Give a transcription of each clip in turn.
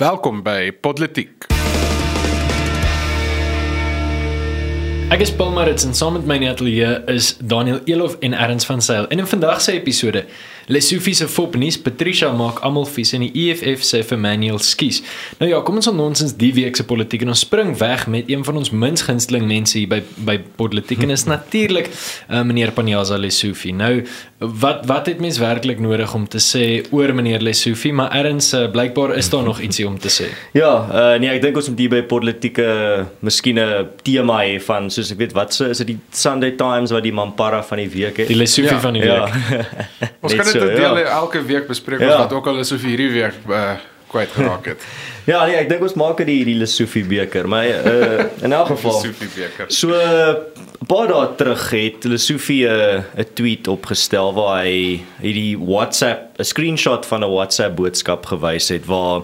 Welkom by Podletiek. Ek is Paul Marits en saam met my in die ateljee is Daniel Elof en Erns van Sail. En in vandag se episode, Lesofie se fopnuus, Patricia maak almal vies en die EFF sê vir Manuel skies. Nou ja, kom ons aan nonsens die week se politiek en ons spring weg met een van ons minst gunsteling mense hier by by politiek en is natuurlik uh, meneer Panyaza Lesofie. Nou, wat wat het mens werklik nodig om te sê oor meneer Lesofie, maar Erns uh, blykbaar is daar nog ietsie om te sê. Ja, uh, nee, ek dink ons moet hier by politieke miskien 'n tema hê van soos ek weet wat se is dit die Sunday Times wat die Mampara van die week het. Die Lesofie Ja, van die ja. week. Ons Net kan dit deel ja. elke week bespreek Ja. ons wat ook al is of hierdie week uh, kwyt geraak het. Ja, nee, ek dink ons maak dit die die Lesofie beker, maar uh, in elk geval Sofie beker. So 'n paar dae terug het Lesofie 'n 'n tweet opgestel waar hy hierdie WhatsApp 'n screenshot van 'n WhatsApp boodskap gewys het waar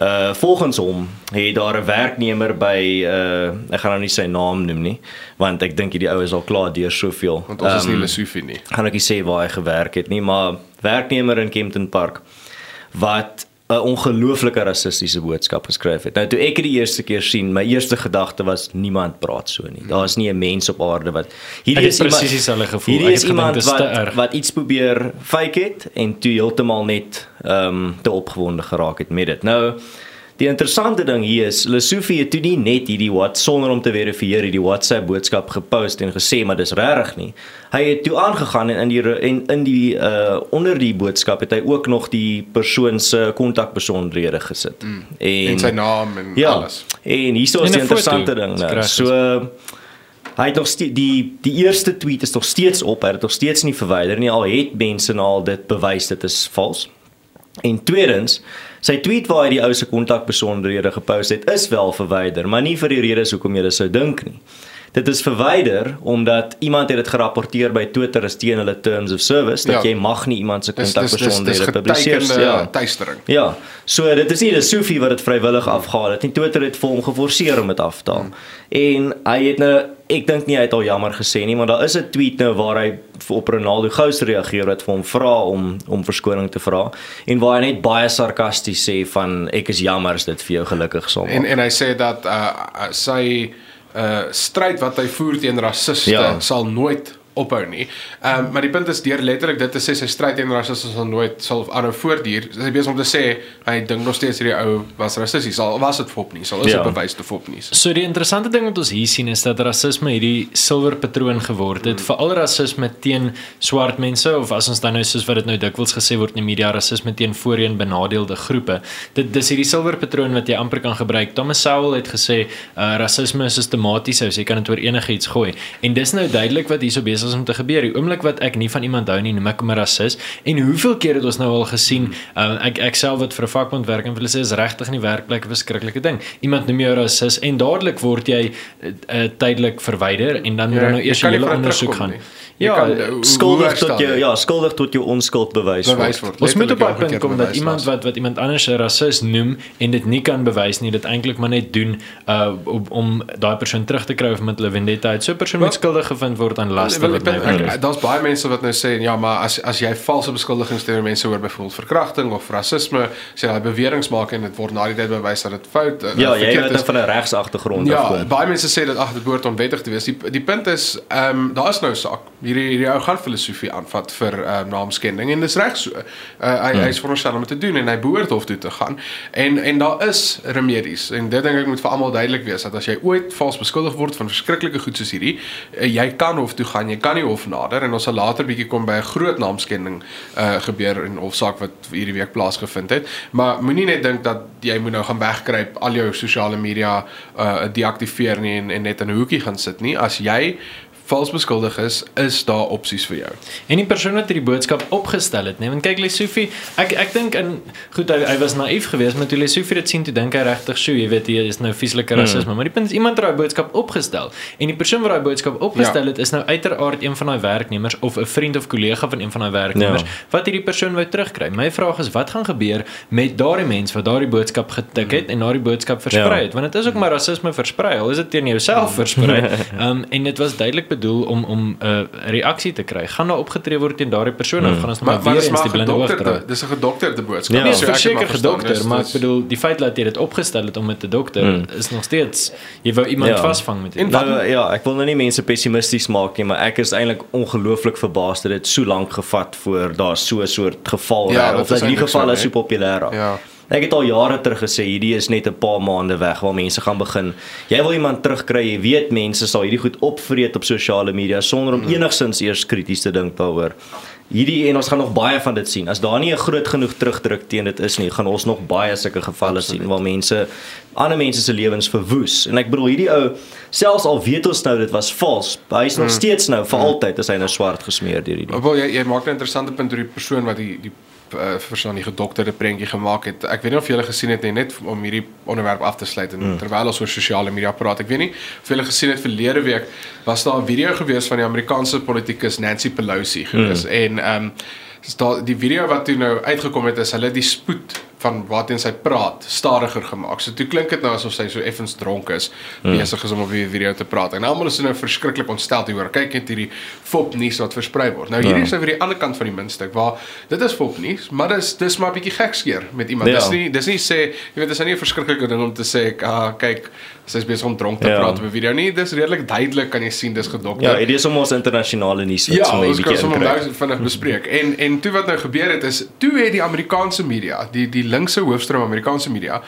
uh volgens hom het daar 'n werknemer by uh ek gaan nou nie sy naam noem nie want ek dink hierdie ou is al klaar deur soveel. Want ons is nie Ehm, Lesofie nie. gaan ek nie sê waar hy gewerk het nie, maar werknemer in Kempton Park wat 'n ongelooflike rassistiese boodskap geskryf het. Nou toe ek dit die eerste keer sien, my eerste gedagte was niemand praat so nie. Daar's nie 'n mens op aarde wat hierdie is presies dieselfde gevoel. Hierdie is iemand wat wat iets probeer fake het en toe heeltemal net ehm um, te opgewonde geraak het met dit. Nou Die interessante ding hier is Lesofie het toe nie net hierdie wat sonder om te verifieer hierdie WhatsApp boodskap gepost en gesê maar dis regtig nie. Hy het toe aangegaan en in die en in die uh onder die boodskap het hy ook nog die persoon se kontakbesonderhede gesit. Mm. En, En sy naam en ja, alles. En hier is die En 'n interessante foto. ding nou. So hy het nog steeds die die eerste tweet is nog steeds op. Hy het nog steeds nie verwyder nie. Al het mense nou al dit bewys dit is vals. En tweedens, sy tweet waar hy die ou se kontakbesonderhede gepost het, is wel verwyder, maar nie vir die redes hoekom jy dit sou dink nie. Dit is verwyder omdat iemand het dit gerapporteer by Twitter as teen hulle terms of service dat Ja. jy mag nie iemand se dis kontakbesonderhede publiseer ja. tuistering. Ja, so dit is nie die Sofie wat dit vrywillig afgehaal het nie. Twitter het vir hom geforseer om dit af te haal. En hy het nou ek dink nie hy het al jammer gesê nie, maar daar is 'n tweet nou waar hy op Ronaldo Gous reageer wat vir hom vra om om verskoning te vra en waar hy net baie sarkasties sê van ek is jammer as dit vir jou gelukkig sal maak. En en hy sê dat uh, uh sy uh stryd wat hy voer teen rassiste Ja. ja. sal nooit ophou nie. Ehm um, maar die punt is deur letterlik dit te sê sy stryd teen rassiste sal nooit sal aanhou voortduur. Sy besig om te sê hy dink nog steeds hierdie ou was rassisties. Al was dit fop nie, sal is dit Ja. bewys te fop nie. So die interessante ding wat ons hier sien is dat rasisme hierdie silwer patroon geword het, veral rasisme teen swart mense of as ons dan nou soos wat dit nou dikwels gesê word in die media rasisme teen voorheen benadeelde groepe. Dit dis hierdie silwer patroon wat jy amper kan gebruik. Thomas Sowell het gesê uh, rasisme is sistematies, so jy kan dit oor enigiets gooi. En dis nou duidelik wat hierso besig is om te gebeur. Die oomblik wat ek nie van iemand hou nie, noem ek hom 'n rasis. En hoeveel keer het ons nou al gesien, uh, ek ek self wat vir 'n vakbond werk en hulle sê is regtig nie werklik 'n verskriklike ding. Iemand noem jou rasis en dadelik word jy uh, uh, tydelik verwyder en dan moet Ja, ja, nou jy eers 'n hele ondersoek gaan. nie. Jy Ja, kan, hoe skuldig tot jou jy? ja, skuldig tot jou onskuld bewys bewys word. word. Ons moet op 'n punt kom dat iemand wat wat iemand anders 'n rasis noem en dit nie kan bewys nie, dit eintlik maar net doen uh om, om daai persoon terug te kry of met hulle vendetta uit. So 'n persoon moet skuldig gevind word aan laste Wel, wat betref. ek- Daar's baie mense wat nou sê ja, maar as as jy valse beskuldigings teenoor mense oor byvoorbeeld verkrachting of rasisme, sê jy beweringe maak en dit word na die tyd bewys dat dit fout eh, Ja, jy verkeerd het is. dan van 'n regsagtergrond Ja, afkom. baie mense sê dat ag dit behoort onwettig te wees. Die die punt is, ehm um, daar is nou 'n saak. Hierdie hierdie ou gaan filosofie aanvat vir ehm um, naamskending en dis reg so. Uh, hy hmm. hy is veronderstel om dit te doen en hy behoort hof toe te gaan. En en daar is remedies en dit dink ek moet vir almal duidelik wees dat as jy ooit vals beskuldig word van verskriklike goed soos hierdie, uh, jy kan hof toe gaan, jy kan nie hof nader en ons sal later bietjie kom by 'n groot naamskending uh gebeur in hofsaak wat hierdie week plaasgevind het. Maar moenie net dink dat jy moet nou gaan wegkruip al jou sosiale media uh deaktiveer nie en, en net in 'n hoekie gaan sit nie. As jy vals beskuldig is, is daar opsies vir jou. En die persoon wat hierdie boodskap opgestel het, nee, want kyk Lesofie, ek ek dink in goed hy, hy was naïef geweest, maar toe Lesofie dit sien toe dink hy regtig, "Sjoe, jy weet hier is nou vieslike rasisme." Mm. Maar die punt is iemand het daai boodskap opgestel en die persoon wat daai boodskap opgestel Ja. het is nou uiteraard een van daai werknemers of 'n vriend of kollega van een van daai werknemers Ja. wat hierdie persoon wou terugkry. My vraag is wat gaan gebeur met daardie mens wat daardie boodskap getik het en daardie boodskap versprei Ja. het? Want dit is ook maar rasisme versprei. Al is dit teen jouself versprei. Um en dit was duidelik bedoel om om 'n uh, reaksie te kry. Gaan daar opgetree word teen daardie persoon of gaan ons nou Maar maar weer is eens die blinde oog gedokterde, dra? dis 'n gedokterde boodskap. Ja. Nee, So verseker maar verstaan, gedokter, dis- maar ek bedoel die feit dat jy dit opgestel het om dit te dokter Hmm. is nog steeds jy wou iemand Ja. vasvang met dit. Nou ja, ek wil nou nie mense pessimisties maak nie, maar ek is eintlik ongelooflik verbaas dat dit so lank gevat voor daar so 'n soort geval Ja, ja, dit of is dat die eintlik so, hè? so populêr raak. Ja. Ek het al jare terug gesê hierdie is net 'n paar maande weg waar mense gaan begin. Jy wil iemand terugkry, jy weet mense sal hierdie goed opvreet op sosiale media sonder om enigsins eers krities te dink daaroor. Hierdie en ons gaan nog baie van dit sien. As daar nie 'n groot genoeg terugdruk teen dit is nie, gaan ons nog baie sulke gevalle Absoluut. sien waar mense ander mense se lewens verwoes. En ek bedoel hierdie ou selfs al weet ons nou dit was vals, hy is nog Mm. steeds nou vir altyd is hy nou swart gesmeer deur hierdie. Wel jy jy maak 'n interessante punt oor die persoon wat die die uh, verstaan die gedokterde prentjie gemaak het. Ek weet nie of julle gesien het nie net om hierdie onderwerp af te sluit en mm. terwyl ons oor sosiale media praat. Ek weet nie of julle gesien het verlede week was daar 'n video gewees van die Amerikaanse politikus Nancy Pelosi gewees mm. en ehm um, is daar die video wat toe nou uitgekom het is hulle die spoed van waarteen sy praat stadiger gemaak. So toe klink dit nou asof sy so effens dronk is, mm. besig is om op die video te praat. En almal is nou verskriklik ontstel hieroor. Kyk net hierdie fop nuus wat versprei word. Nou hierdie Ja. is nou weer die ander kant van die muntstuk waar dit is fop nuus, maar dis dis maar 'n bietjie gekskeer met iemand. Ja. Dis nie dis nie sê jy weet dis nou nie 'n verskriklike ding om te sê ah kyk sy's besig om dronk te Ja. praat op 'n video nie. Dis redelik duidelik kan jy sien dis gedokter. Ja, dit is om ons internasionale nuus wat Ja, sommer 'n ons kan bietjie sommer inkry. nou vinnig bespreek. En en toe wat nou gebeur het is toe het die Amerikaanse media, die die linkse hoofstroom Amerikaanse media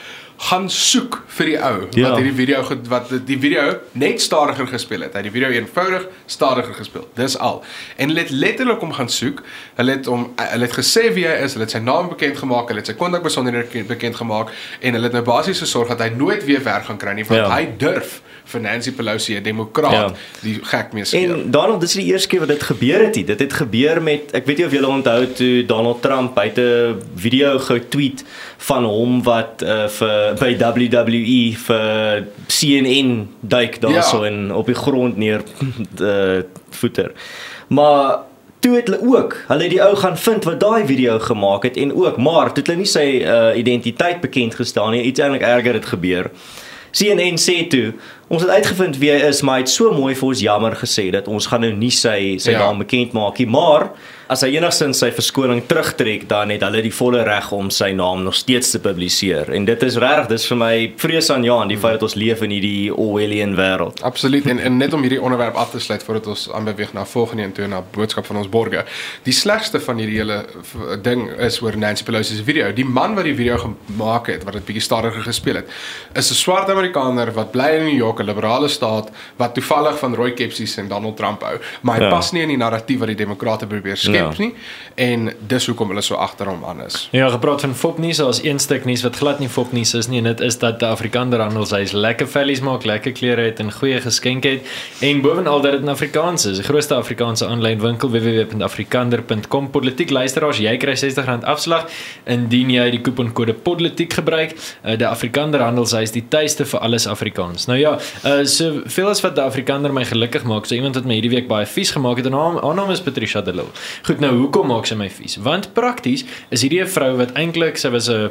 gaan soek vir die ou Ja. wat hierdie video wat die video net stadiger gespeel het. Hy het die video eenvoudig stadiger gespeel. Dis al. En hulle het letterlik hom gaan soek. Hulle het hom hulle het gesê wie hy is, hulle het sy naam bekend gemaak, hulle het sy kontakbesonderhede bekend gemaak en hulle het nou basies gesorg dat hy nooit weer werk gaan kry nie want Ja. hy durf vir Nancy Pelosi 'n demokraat Ja. die gek mee speel. En Donald, dis die eerste keer wat dit gebeur het nie. Dit het gebeur met ek weet nie of julle onthou toe Donald Trump uit 'n video getweet van hom wat uh, vir by WWE vir CNN duik daarso Ja. en op die grond neer uh, voeter. Maar toe het hulle ook, hulle het die ou gaan vind wat daai video gemaak het en ook, maar toe het hulle nie sy uh, identiteit bekend gestel nie. Iets eintlik erger het gebeur. CNN sê toe, ons het uitgevind wie hy is, maar hy het so mooi vir ons jammer gesê dat ons gaan nou nie sy sy Ja. naam bekend maak nie, maar as hy enigstens sy verskoning terugtrek, dan het hulle die volle reg om sy naam nog steeds te publiseer. En dit is regtig, dis vir my vrees aan Jan, die feit dat ons leef in hierdie Orwellian wêreld. Absoluut en, en net om hierdie onderwerp af te sluit voordat ons aanbeweeg na volgende een toe na boodskap van ons borgers. Die slegste van hierdie hele ding is oor Nancy Pelosi se video. Die man wat die video gemaak het, wat dit bietjie stadiger gespeel het, is 'n swart Amerikaner wat bly in New York, 'n liberale staat wat toevallig van rooi kepsies en Donald Trump hou, maar hy Ja. ja. pas nie in die narratief wat die demokrate probeer skep Ja. ja. nie en dis hoekom hulle so agter hom aan is. Ja, gepraat van fopnuus, daar's een stuk nuus wat glad nie fopnuus is nie en dit is dat die Afrikaner handelshuis lekker vellies maak, lekker klere het en goeie geskenke het en bovenal dat dit in Afrikaans is. Die grootste Afrikaanse aanlyn winkel www.afrikander.com. Politiek luisteraars, jy kry R60 afslag indien jy die kuponkode politiek gebruik. Uh, die Afrikaner handelshuis, die tuiste vir alles Afrikaans. Nou ja, uh, so veel as wat die Afrikaner my gelukkig maak, so iemand wat my hierdie week baie vies gemaak het en haar haar naam is Patricia de Lille. Goed, nou hoekom maak sy my vies? Want prakties is hierdie 'n vrou wat eintlik sy was 'n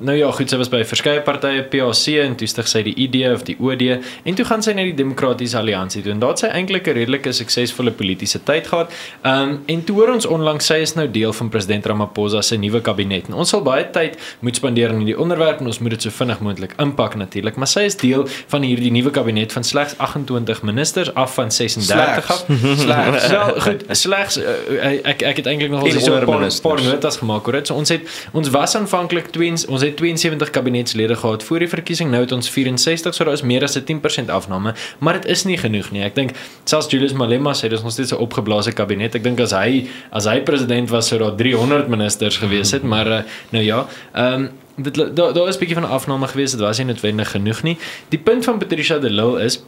Nou ja, goed, sy was by verskeie partye PAC en toe stig sy die ID of die OD en toe gaan sy na die Demokratiese Alliansie toe en daar het sy eintlik 'n redelike suksesvolle politieke tyd gehad. Ehm um, en toe hoor ons onlangs sy is nou deel van president Ramaphosa se nuwe kabinet. En ons sal baie tyd moet spandeer aan hierdie onderwerp en ons moet dit so vinnig moontlik inpak natuurlik, maar sy is deel van hierdie nuwe kabinet van slegs 28 ministers af van 36 af. Slegs. Wel, goed, slegs uh, ek ek het eintlik nog al so 'n paar, paar notas gemaak oor dit. So ons het ons was aanvanklik 2 ons het 72 kabinetslede gehad voor die verkiesing. Nou het ons 64, so daar is meer as 'n 10% afname, maar dit is nie genoeg nie. Ek dink selfs Julius Malema sê dis nog steeds 'n opgeblaasde kabinet. Ek dink as hy as hy president was sou daar 300 ministers gewees het, maar uh, nou ja, ehm um, dit daar daar is 'n bietjie van 'n afname gewees. Dit was nie noodwendig genoeg nie. Die punt van Patricia de Lille is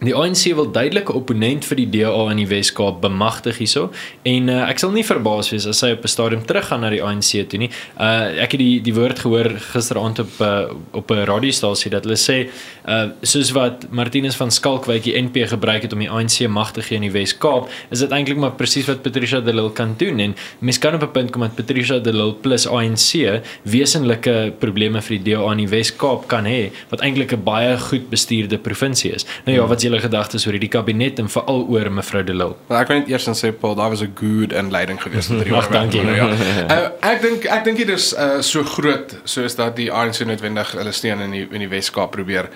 Die ANC wil duidelike opponent vir die DA in die Wes-Kaap bemagtig hierso en uh, ek sal nie verbaas wees as hy op 'n stadium teruggaan na die ANC toe nie. Uh ek het die die woord gehoor gisteraand op uh, op 'n radiostasie dat hulle sê uh soos wat Martinus van Skalkwyk die NP gebruik het om die ANC magtig gee in die Wes-Kaap, is dit eintlik maar presies wat Patricia de Lille kan doen en mens kan op 'n punt kom dat Patricia de Lille plus ANC wesenlike probleme vir die DA in die Wes-Kaap kan hê wat eintlik 'n baie goed bestuurde provinsie is. Nou ja, wat julle gedagtes oor hierdie kabinet en veral oor mevrou De Lille. Maar ek kan net eers dan sê Paul, daar was 'n good inleiding gewees met hierdie Ag, dankie. Ja. Uh, ek dink ek dink dit is uh, so groot soos dat die ANC noodwendig hulle steen in die in die Wes-Kaap probeer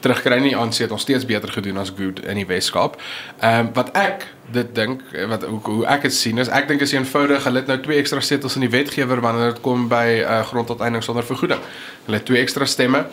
terugkry nie. ANC het nog steeds beter gedoen as good in die Wes-Kaap. Ehm um, wat ek dit dink wat hoe, hoe ek dit sien is ek dink is eenvoudig hulle het nou twee ekstra setels in die wetgewer wanneer dit kom by uh, grondonteiening sonder vergoeding. Hulle het twee ekstra stemme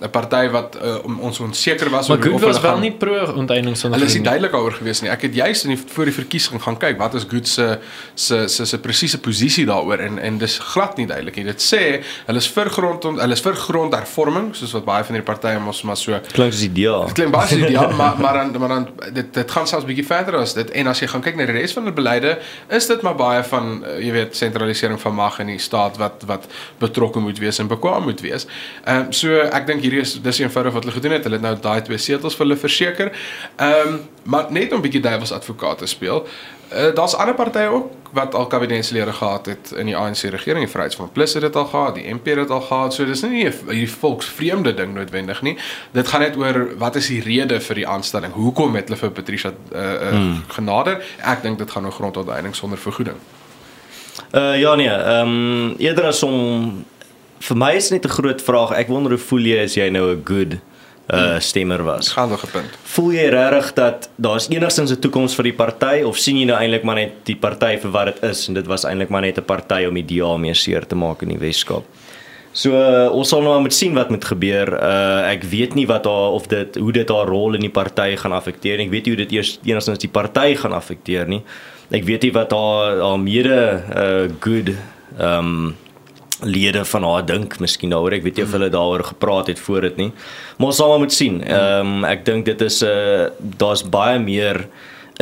'n party wat uh, om ons onseker was Maar oor of was hulle wel gaan- nie pro onteiening sonder Hulle is nie duidelik daaroor gewees nie. Ek het juis in die voor die verkiesing gaan kyk wat is Good se se se se presiese posisie daaroor en en dis glad nie duidelik nie. Dit sê hulle is vir grond hulle is vir grondhervorming soos wat baie van hierdie partye mos maar so Klink soos die DA. Dit klink baie soos ja, maar maar dan maar dan dit dit gaan selfs bietjie verder as dit en as jy gaan kyk na die res van hulle beleide, is dit maar baie van uh, jy weet sentralisering van mag in die staat wat wat betrokke moet wees en bekwam moet wees. Ehm um, so ek dink hierdie is dis eenvoudig wat hulle gedoen het. Hulle het nou daai twee setels vir hulle verseker. Ehm um, maar net om bietjie duiwels advokaat te speel. Uh, Daar's ander partye ook wat al kabinetslede gehad het in die ANC regering. Die Vryheidsfront Plus het dit al gehad, die MP het dit al gehad. So dis nie 'n hierdie volksvreemde ding noodwendig nie. Dit gaan net oor wat is die rede vir die aanstelling? Hoekom het hulle vir Patricia uh, uh, hmm. genader? Ek dink dit gaan oor grondonteiening sonder vergoeding. Uh ja nee, ehm um, eerder as om vir my is net 'n groot vraag. Ek wonder hoe voel jy as jy nou 'n good uh stemmer was? 'n punt. Voel jy regtig dat daar's enigstens 'n toekoms vir die party of sien jy nou eintlik maar net die party vir wat dit is en dit was eintlik maar net 'n party om die DA mee seer te maak in die Weskaap? So uh, ons sal nou maar moet sien wat moet gebeur. Uh ek weet nie wat haar of dit hoe dit haar rol in die party gaan affekteer nie. Ek weet nie hoe dit eers enigstens die party gaan affekteer nie. Ek weet nie wat haar haar mede uh good ehm um, lede van haar dink miskien daaroor. Ek weet nie of hulle daaroor gepraat het voor dit nie. Maar ons sal maar moet sien. Ehm um, ek dink dit is 'n uh, daar's baie meer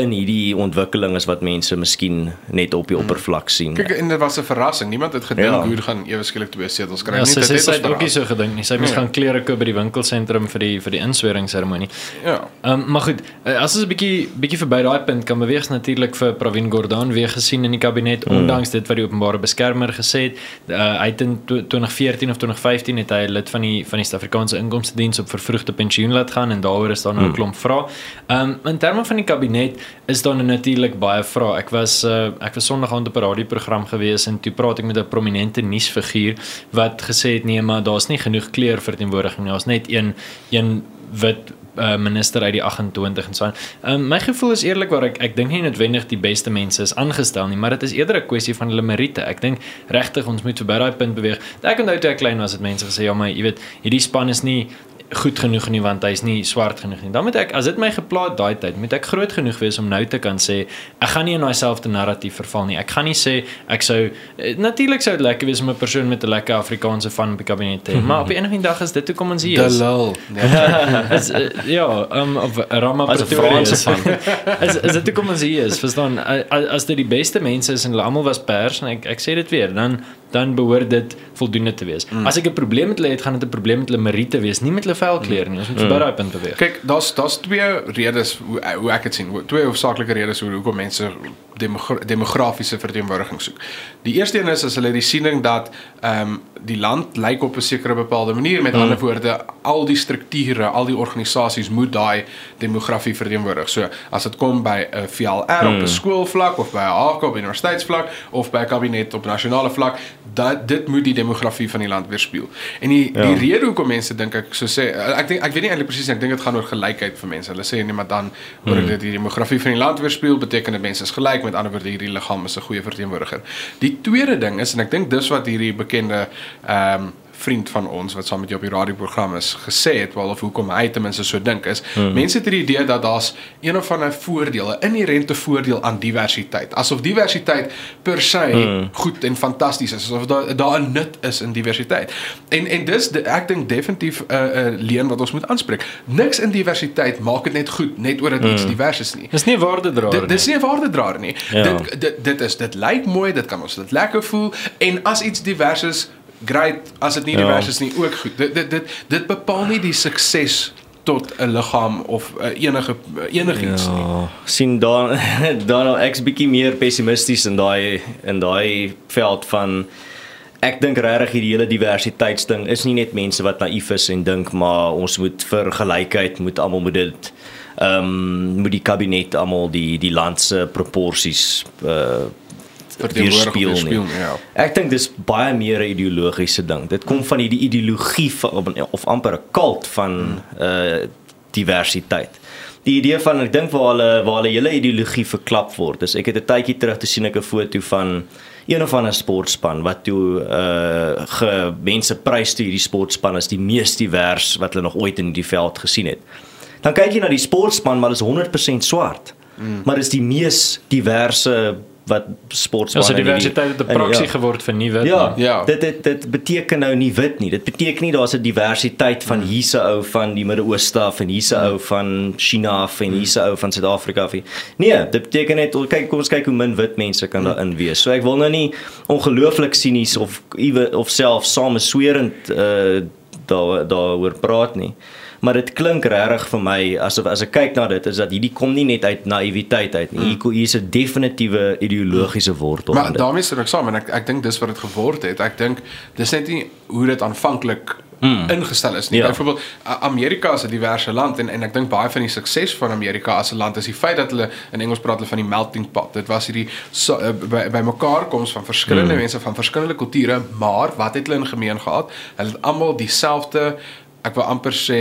in hierdie ontwikkeling is wat mense miskien net op die oppervlak sien. Kyk, en dit was 'n verrassing. Niemand het gedink Ja. hoe gaan ewe skielik twee setels kry Ja, nie. Dit het sy ook nie so gedink nie. Sy moes Nee. gaan klere koop by die winkelsentrum vir die vir die insweringsseremonie. Ja. Ehm um, maar goed, eh, as ons 'n bietjie bietjie verby daai punt kan beweeg natuurlik vir Pravin Gordhan weer gesien in die kabinet mm. ondanks dit wat die openbare beskermer gesê het. Uh, hy het in tw- 2014 of 2015 het hy lid van die van die Suid-Afrikaanse Inkomste Diens op vervroegde pensioen laat gaan en daaroor is daar nou 'n mm. klomp vrae. Ehm um, in terme van die kabinet is daar natuurlik baie vrae. Ek was uh, ek was Sondag aand op 'n radioprogram gewees en toe praat ek met 'n prominente nuusfiguur wat gesê het nee, maar daar's nie genoeg kleurverteenwoordiging nie. Daar's net een een wit uh, minister uit die 28 en so aan. Um, my gevoel is eerlikwaar ek ek dink nie noodwendig die beste mense is aangestel nie, maar dit is eerder 'n kwessie van hulle meriete. Ek dink regtig ons moet verby daai punt beweeg. Ek onthou toe ek klein was het mense gesê ja, maar jy weet, hierdie span is nie goed genoeg nie want hy's nie swart genoeg nie. Dan moet ek as dit my geplaat daai tyd, moet ek groot genoeg wees om nou te kan sê ek gaan nie in daai selfde narratief verval nie. Ek gaan nie sê ek sou eh, natuurlik sou dit lekker wees om 'n persoon met 'n lekker Afrikaanse van op die kabinet te hê, maar op 'n of ander dag is dit hoekom ons hier is. Dalil. is, uh, ja, um, of Rama As. Franse van. is is dit hoekom ons hier is? Verstaan? As dit die beste mense is en hulle almal was pers en ek ek sê dit weer, dan dan behoort dit voldoende te wees. Mm. As ek 'n probleem met hulle het, gaan dit 'n probleem met hulle meriete wees, nie met hulle velkleur nie. Ons moet verby daai punt beweeg. Kyk, daar's daar's twee redes hoe hoe ek dit sien. Twee hoofsaaklike redes hoe hoekom mense demogra demografiese verteenwoordiging soek. Die eerste een is as hulle die siening dat ehm um, die land lyk op 'n sekere bepaalde manier. Met mm. ander woorde, al die strukture, al die organisasies moet daai demografie verteenwoordig. So as dit kom by 'n VLR mm. op 'n skoolvlak of by 'n HK op universiteitsvlak of by 'n kabinet op nasionale vlak, dat dit moet die demografie van die land weerspieël. En die ja. die rede hoekom mense dink ek so sê ek dink ek weet nie eintlik presies ek dink dit gaan oor gelykheid vir mense. Hulle sê nee maar dan oor mm. dit die demografie van die land weerspieël beteken dit mense is gelyk met ander woorde hierdie liggaam is 'n goeie verteenwoordiger. Die tweede ding is en ek dink dis wat hierdie bekende ehm um, vriend van ons wat saam met jou op die radioprogram is gesê het wel of hoekom hy ten minste so dink is hmm. mense het hierdie idee dat daar's een of ander voordeel 'n inherente voordeel aan diversiteit asof diversiteit per se hmm. goed en fantasties is asof daar daar 'n nut is in diversiteit en en dis de, ek dink definitief 'n uh, 'n uh, leen wat ons moet aanspreek niks in diversiteit maak dit net goed net oor dit iets hmm. divers is nie dis nie 'n waardedraer nie dis nie 'n waardedraer nie ja. dit, dit dit is dit lyk mooi dit kan ons dit lekker voel en as iets divers is great as dit nie ja. divers is nie ook goed. Dit dit dit dit bepaal nie die sukses tot 'n liggaam of uh, enige enigiets ja, nie. sien dan dan nou ek's bietjie meer pessimisties in daai in daai veld van ek dink regtig hierdie hele diversiteitsding is nie net mense wat naïef is en dink maar ons moet vir gelykheid moet almal moet dit ehm um, moet die kabinet almal die die land se proporsies uh speel nie. Ja. Ek dink dis baie meer 'n ideologiese ding. Dit kom van hierdie ideologie van of amper 'n kult van uh diversiteit. Die idee van ek dink waar hulle waar hulle hele ideologie verklap word. Dis ek het 'n tydjie terug te sien ek 'n foto van een of ander sportspan wat toe uh ge mense prys toe hierdie sportspan as die mees divers wat hulle nog ooit in die veld gesien het. Dan kyk jy na die sportspan maar is 100% swart. Mm. Maar is die mees diverse wat sportspanne ja, so diversiteit het 'n praksie ja. geword vir nie wit ja, ja. Dit dit dit beteken nou nie wit nie. Dit beteken nie daar's 'n diversiteit van hmm. hierse ou van die Midde-Ooste af en hierse ou van China af en hierse ou van Suid-Afrika af. Nee dit beteken net kyk kom ons kyk hoe min wit mense kan hmm. daarin wees. So ek wil nou nie ongelooflik sinies of of self samesweerend uh, daar daaroor praat nie maar dit klink regtig vir my asof as ek kyk na dit is dat hierdie kom nie net uit naïwiteit uit nie. Hier hier is 'n definitiewe ideologiese wortel. Maar daarmee sê ek saam en ek ek dink dis wat dit geword het. Ek dink dis net nie hoe dit aanvanklik Hmm. ingestel is nie. Ja. Byvoorbeeld Amerika is 'n diverse land en en ek dink baie van die sukses van Amerika as 'n land is die feit dat hulle in Engels praat hulle van die melting pot. Dit was hierdie so, uh, by, by mekaar koms van verskillende hmm. mense van verskillende kulture, maar wat het hulle in gemeen gehad? Hulle het almal dieselfde ek wil amper sê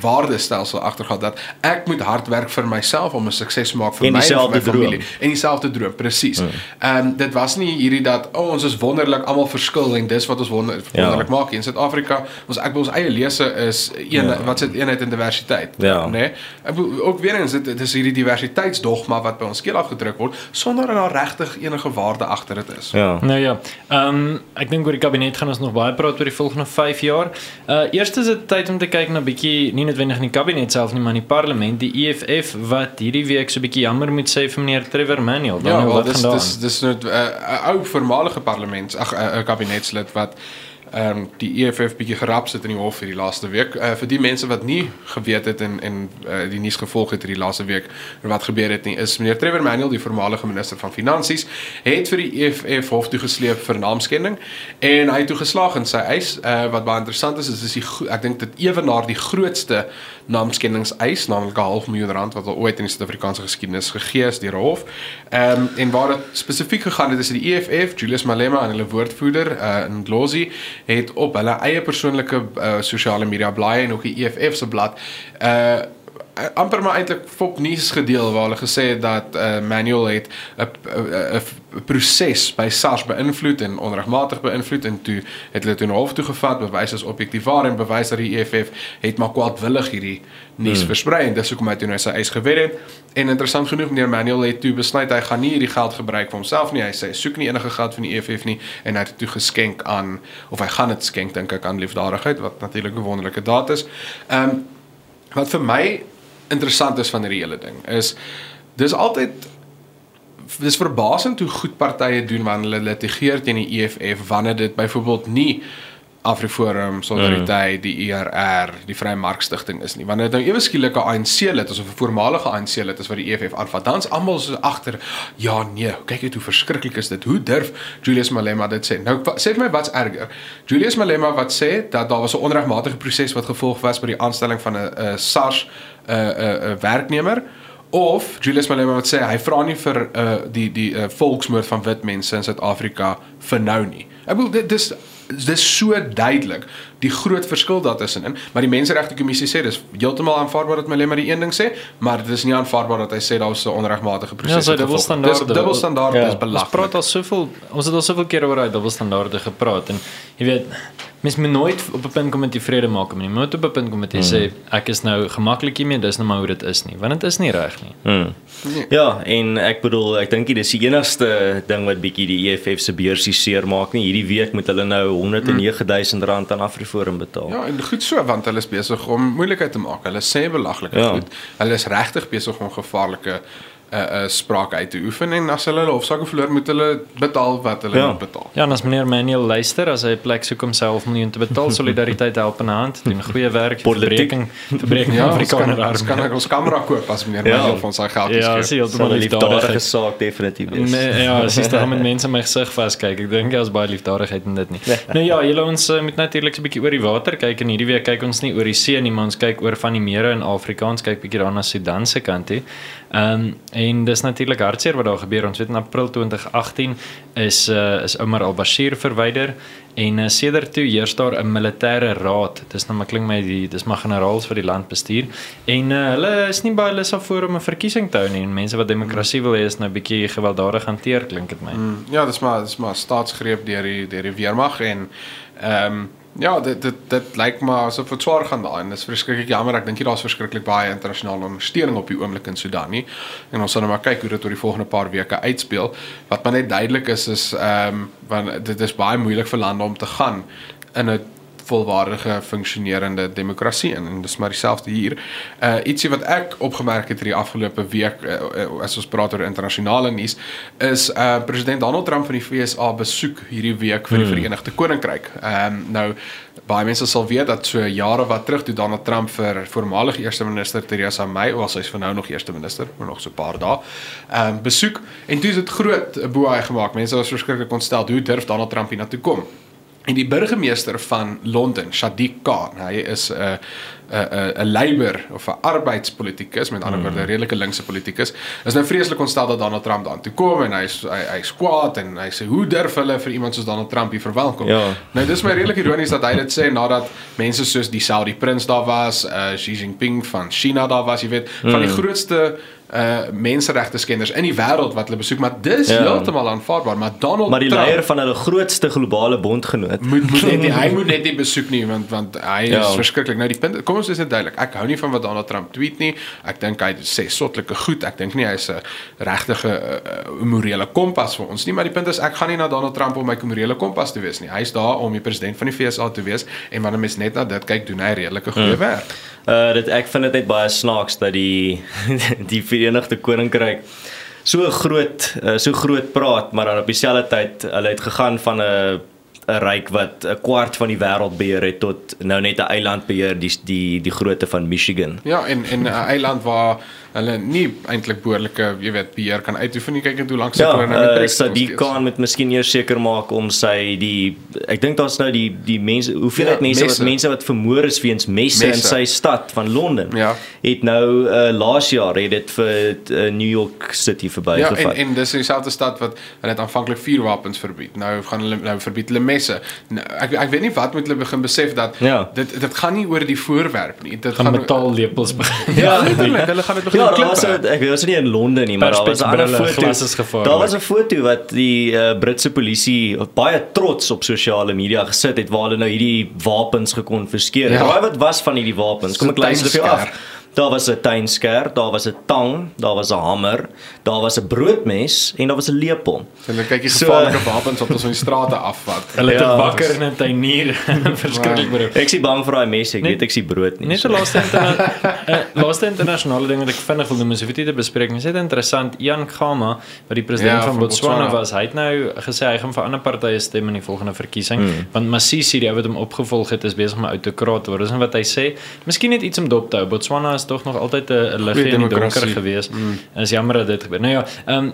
waardestelsel agtergehad dat ek moet hard werk vir myself om 'n sukses te maak vir my en my familie en dieselfde droom presies. Hmm. Ehm mm. um, dit was nie hierdie dat oh, ons is wonderlik almal verskil en dis wat ons wonder, ja. wonderlik ja. maak in Suid-Afrika. Ons ek wil ons eie lese is een ja. wat sit eenheid in diversiteit. Ja. Né? Nee? Ek wil ook weer eens dit, dit is hierdie diversiteitsdogma wat by ons skeel afgedruk word sonder dat daar regtig enige waarde agter dit is. Ja. Nou ja. Ehm um, ek dink oor die kabinet gaan ons nog baie praat oor die volgende 5 jaar. Uh eerste is dit tyd om te kyk na bietjie nie noodwendig in die kabinet self nie, maar in die parlement, die EFF wat hierdie week so 'n bietjie jammer moet sê vir meneer Trevor Manuel. Ja, wat dis dis dis nou 'n uh, ou voormalige parlement, ag 'n kabinetslid wat ehm um, die EFF bietjie gerap sit in die hof hierdie laaste week. Uh, vir die mense wat nie geweet het en en uh, die nuus gevolg het hierdie laaste week wat gebeur het nie, is meneer Trevor Manuel, die voormalige minister van finansies, het vir die EFF hof toe gesleep vir naamskending en hy het toe geslaag in sy eis. Uh, wat baie interessant is, is dis die ek dink dit ewenaar die grootste naamskendingseis, naamlik 'n half miljoen rand wat al ooit in die Suid-Afrikaanse geskiedenis gegee is deur 'n hof. Ehm um, en waar dit spesifiek gegaan het is die EFF, Julius Malema en hulle woordvoerder uh, in Glossy het op hulle eie persoonlike uh, sosiale media blaaie en ook die EFF se blad uh amper maar eintlik fop nuus gedeel waar hulle gesê het dat uh, Manuel het 'n proses by SARS beïnvloed en onregmatig beïnvloed en toe het hulle toe na hof toe gevat bewys as objektief waar en bewys dat die EFF het maar kwaadwillig hierdie nuus hmm. versprei en dis hoekom hy toe nou sy eis gewen het en interessant genoeg meneer Manuel het toe besluit hy gaan nie hierdie geld gebruik vir homself nie hy sê soek nie enige geld van die EFF nie en hy het toe geskenk aan of hy gaan dit skenk dink ek aan liefdadigheid wat natuurlik 'n wonderlike daad is ehm um, wat vir my interessant is van hierdie hele ding is dis altyd dis verbasend hoe goed partye doen wanneer hulle litigeer teen die EFF wanneer dit byvoorbeeld nie Afriforum, Solidariteit, mm. die ERR, die Vrye Markstigting is nie. Wanneer dit nou ewe skielik 'n ANC lid is of 'n voormalige ANC lid is wat die EFF aanvat, dan's almal so agter, ja nee, kyk net hoe verskriklik is dit. Hoe durf Julius Malema dit sê? Nou sê vir my wat's erger. Julius Malema wat sê dat daar was 'n onregmatige proses wat gevolg was by die aanstelling van 'n SARS 'n 'n werknemer of Julius Malema wat sê hy vra nie vir uh die die uh, volksmoord van wit mense in Suid-Afrika vir nou nie. Ek bedoel dit dis dis so duidelik die groot verskil daar tussenin, maar die menseregte kommissie sê dis heeltemal aanvaarbaar dat Malema die een ding sê, maar dit is nie aanvaarbaar dat hy sê daar was 'n onregmatige proses. Ja, so dubbelstandaarde. Dis dubbelstandaarde ja, is belaglik. Ons praat al soveel ons het al soveel keer oor daai dubbelstandaarde gepraat en jy weet Mens moet nooit op 'n punt kom met tevrede maak nie. Jy moet op 'n punt kom met jy sê ek is nou gemaklik hiermee, dis nou maar hoe dit is nie, want dit is nie reg nie. Hmm. Ja, en ek bedoel, ek dink dis die enigste ding wat bietjie die EFF se beursie seermaak nie. Hierdie week moet hulle nou 109000 rand aan Afriforum betaal. Ja, en goed so want hulle is besig om moeilikheid te maak. Hulle sê belaglike Ja. goed. Hulle is regtig besig om gevaarlike uh uh spraak uit te oefen en as hulle hulle hofsaake verloor moet hulle betaal wat hulle Ja. moet betaal. Ja, en as meneer Manuel luister, as hy 'n plek soek om sy half miljoen te betaal, solidariteit help in 'n hand, doen goeie werk, verbreking, verbreking Ja, ja, ons kan Afrikaner ons kan arm. ons kamera koop as meneer Ja. Manuel van sy geld Ja, gee. jy Sal heeltemal 'n liefdadige liefdadig. saak definitief. Nee, ja, as jy staan met mense my gesig vaskyk. Ek dink as baie liefdadigheid in dit nie. Nou ja, julle ons uh, moet natuurlik 'n bietjie oor die water kyk en hierdie week kyk ons nie oor die see nie, maar ons kyk oor van die mere in Afrika. Ons kyk bietjie daarna Sudan se kant toe. Ehm um, en dis natuurlik hartseer wat daar gebeur. Ons weet in April 2018 is uh, is Omar al-Bashir verwyder en uh, sedert toe heers daar 'n militêre raad. Dis nou maar klink my die dis maar generaals vir die land bestuur en uh, hulle is nie baie lus daarvoor om 'n verkiesing te hou nie. En mense wat demokrasie wil hê is nou bietjie gewelddadig hanteer klink dit my. Mm. Ja, dis maar dis maar staatsgreep deur die deur die weermag en ehm um, ja, dit dit dit lyk maar asof dit swaar gaan daai en dis verskriklik jammer. Ek dink hier daar's verskriklik baie internasionale ondersteuning op die oomblik in Sudan nie. En ons sal nou maar kyk hoe dit oor die volgende paar weke uitspeel. Wat maar net duidelik is is ehm um, want dit is baie moeilik vir lande om te gaan in 'n volwaardige funksionerende demokrasie en, en dis maar dieselfde hier. Uh ietsie wat ek opgemerk het hierdie afgelope week uh, uh, as ons praat oor internasionale nuus is uh president Donald Trump van die FSA besoek hierdie week vir die Hmm. Verenigde Koninkryk. Ehm um, nou baie mense sal weet dat so jare wat terug toe Donald Trump vir voormalige eerste minister Theresa May, of sy's vir nou nog eerste minister, maar nog so 'n paar dae, ehm um, besoek en toe is dit groot boei gemaak. Mense was verskriklik ontstel hoe durf Donald Trump hier na toe kom. En die burgemeester van Londen, Sadiq Khan, hy is 'n 'n 'n 'n Labour of 'n arbeidspolitikus, met ander woorde 'n redelike linkse politikus, is nou vreeslik ontstel dat Donald Trump daar toe kom en hy's hy hy's kwaad en hy sê hoe durf hulle vir iemand soos Donald Trump hier verwelkom. Ja. Nou dis my redelik ironies dat hy dit sê nadat mense soos die Saudi prins daar was, uh Xi Jinping van China daar was, jy weet, van die grootste uh menseregte skenders in die wêreld wat hulle besoek, maar dis Ja. heeltemal aanvaarbaar, maar Donald Maar die Trump, leier van hulle grootste globale bondgenoot. moet moet net nie, hy moet net nie besoek nie want want hy is Ja. verskriklik. Nou die punt kom ons is net duidelik. Ek hou nie van wat Donald Trump tweet nie. Ek dink hy sê sotlike goed. Ek dink nie hy's 'n regtige uh, morele kompas vir ons nie, maar die punt is ek gaan nie na Donald Trump om my morele kompas te wees nie. Hy's daar om die president van die FSA te wees en wanneer mens net na dit kyk, doen hy redelike goeie werk. Uh dit ek vind dit net baie snaaks dat die die Verenigde Koninkryk. So groot uh, so groot praat, maar dan op dieselfde tyd hulle het gegaan van 'n 'n ryk wat 'n kwart van die wêreld beheer het tot nou net 'n eiland beheer die die die grootte van Michigan. Ja, en en 'n eiland waar hulle nie eintlik behoorlike, jy weet, beheer kan uitoefen nie. Kyk net hoe lank Ja, hulle nou met uh, Brexit nog Sadiq steeds. Khan moet miskien eers seker maak om sy die ek dink daar's nou die die mense hoeveelheid Ja, mense messe. wat mense wat vermoor is weens messe, Messe. in sy stad van Londen. Ja. Het nou uh, laas jaar het dit vir uh, New York City Ja, verbygevat. en en dis dieselfde stad wat hulle het aanvanklik vuurwapens verbied. Nou gaan hulle nou verbied hulle messe. Nou, ek ek weet nie wat moet hulle begin besef dat Ja. dit dit gaan nie oor die voorwerp nie. Dit Gaan gaan metaallepels begin. Ja, letterlik, hulle gaan dit begin Ja, daar was ek was nie in Londen nie, maar daar was 'n ander foto. is. Daar was 'n foto wat die uh, Britse polisie baie trots op sosiale media gesit het waar hulle nou hierdie wapens gekonfiskeer het. Ja. Raai wat was van hierdie wapens? Kom ek luister vir jou af. Daar was 'n tuinsker, daar was 'n tang, daar was 'n hamer, daar was 'n broodmes en daar was 'n lepel. Hulle kyk die So, gevaarlike wapens wat ons op die strate afvat. Hulle het 'n Ja, bakker en 'n tuinier. Verskriklik bro. Ek sien bang vir daai mes, ek Net- weet ek sien brood nie. Net 'n laaste interna uh, laaste internasionale ding wat ek vinnig wil noem, is dit te bespreek. Dit is interessant. Ian Khama, wat die president Ja, van van Botswana was, hy het nou gesê hy gaan vir ander partye stem in die volgende verkiesing, want Masisi, die ou wat hom opgevolg het, is besig om 'n autokraat te word. Dis net wat hy sê. Miskien net iets om dop te hou. Botswana is tog nog altyd 'n liggie in die donker gewees. Mm. Is jammer dat dit gebeur. Nou ja, ehm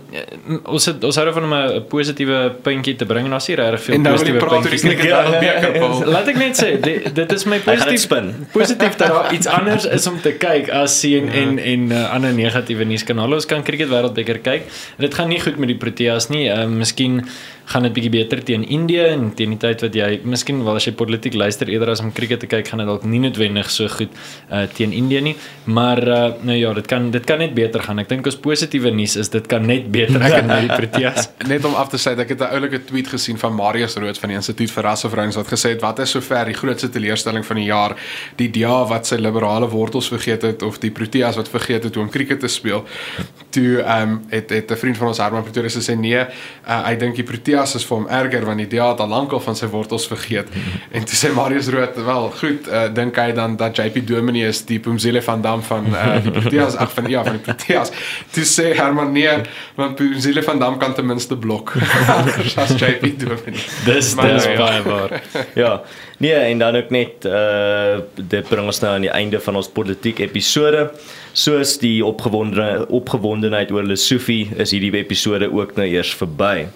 um, ons het ons hou daarvan om 'n positiewe puntjie te bring en daar's nie regtig veel En nou wil positiewe praat oor die puntjies Paul. Laat ek net sê, dit, dit is my positief spin. positief dat daar iets anders is om te kyk as sien en en uh, ander negatiewe nuuskanale. Ons kan cricket wêreldbeker kyk. Dit gaan nie goed met die Proteas nie. Uh, miskien gaan dit bietjie beter teen Indië en teen die tyd wat jy miskien wel as jy politiek luister eerder as om cricket te kyk, gaan dit dalk nie noodwendig so goed uh, teen Indië nie, maar uh, nou ja, dit kan dit kan net beter gaan. Ek dink ons positiewe nuus is dit kan net beter het nou die Proteas. Net om af te sluit, ek het 'n oulike tweet gesien van Marius Roods van die Instituut vir Rasverhoudings wat gesê het wat is sover die grootste teleurstelling van die jaar, die DA wat sy liberale wortels vergeet het of die Proteas wat vergeet het hoe om cricket te speel. Toe ehm um, het het 'n vriend van ons Herman Pretorius gesê nee, uh, hy dink die Proteas is vir hom erger want die DA het al lankal van sy wortels vergeet. En toe sê Marius Rood, wel, goed, uh, dink hy dan dat JP Dominee is die Pumzile van Dam van uh, die Proteas ag van ja, van die Proteas. Toe sê Herman nee, want Pumzile van Dam kan ten minste blok. as JP Dominee. Dis Maar dis nou ja. baie waar. Ja. Nee, en dan ook net uh dit bring ons nou aan die einde van ons politiek episode. Soos die opgewonde opgewondenheid oor Lesofie is hierdie episode ook nou eers verby.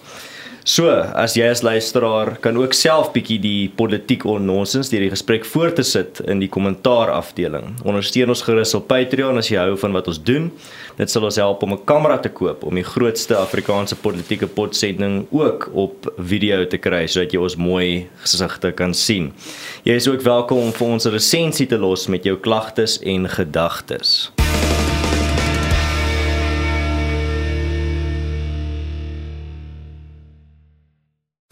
So, as jy as luisteraar kan ook self bietjie die politiek onnonsens deur die gesprek voort te sit in die kommentaar afdeling. Ondersteun ons gerus op Patreon as jy hou van wat ons doen. Dit sal ons help om 'n kamera te koop om die grootste Afrikaanse politieke potsending ook op video te kry sodat jy ons mooi gesigte kan sien. Jy is ook welkom om vir ons 'n resensie te los met jou klagtes en gedagtes.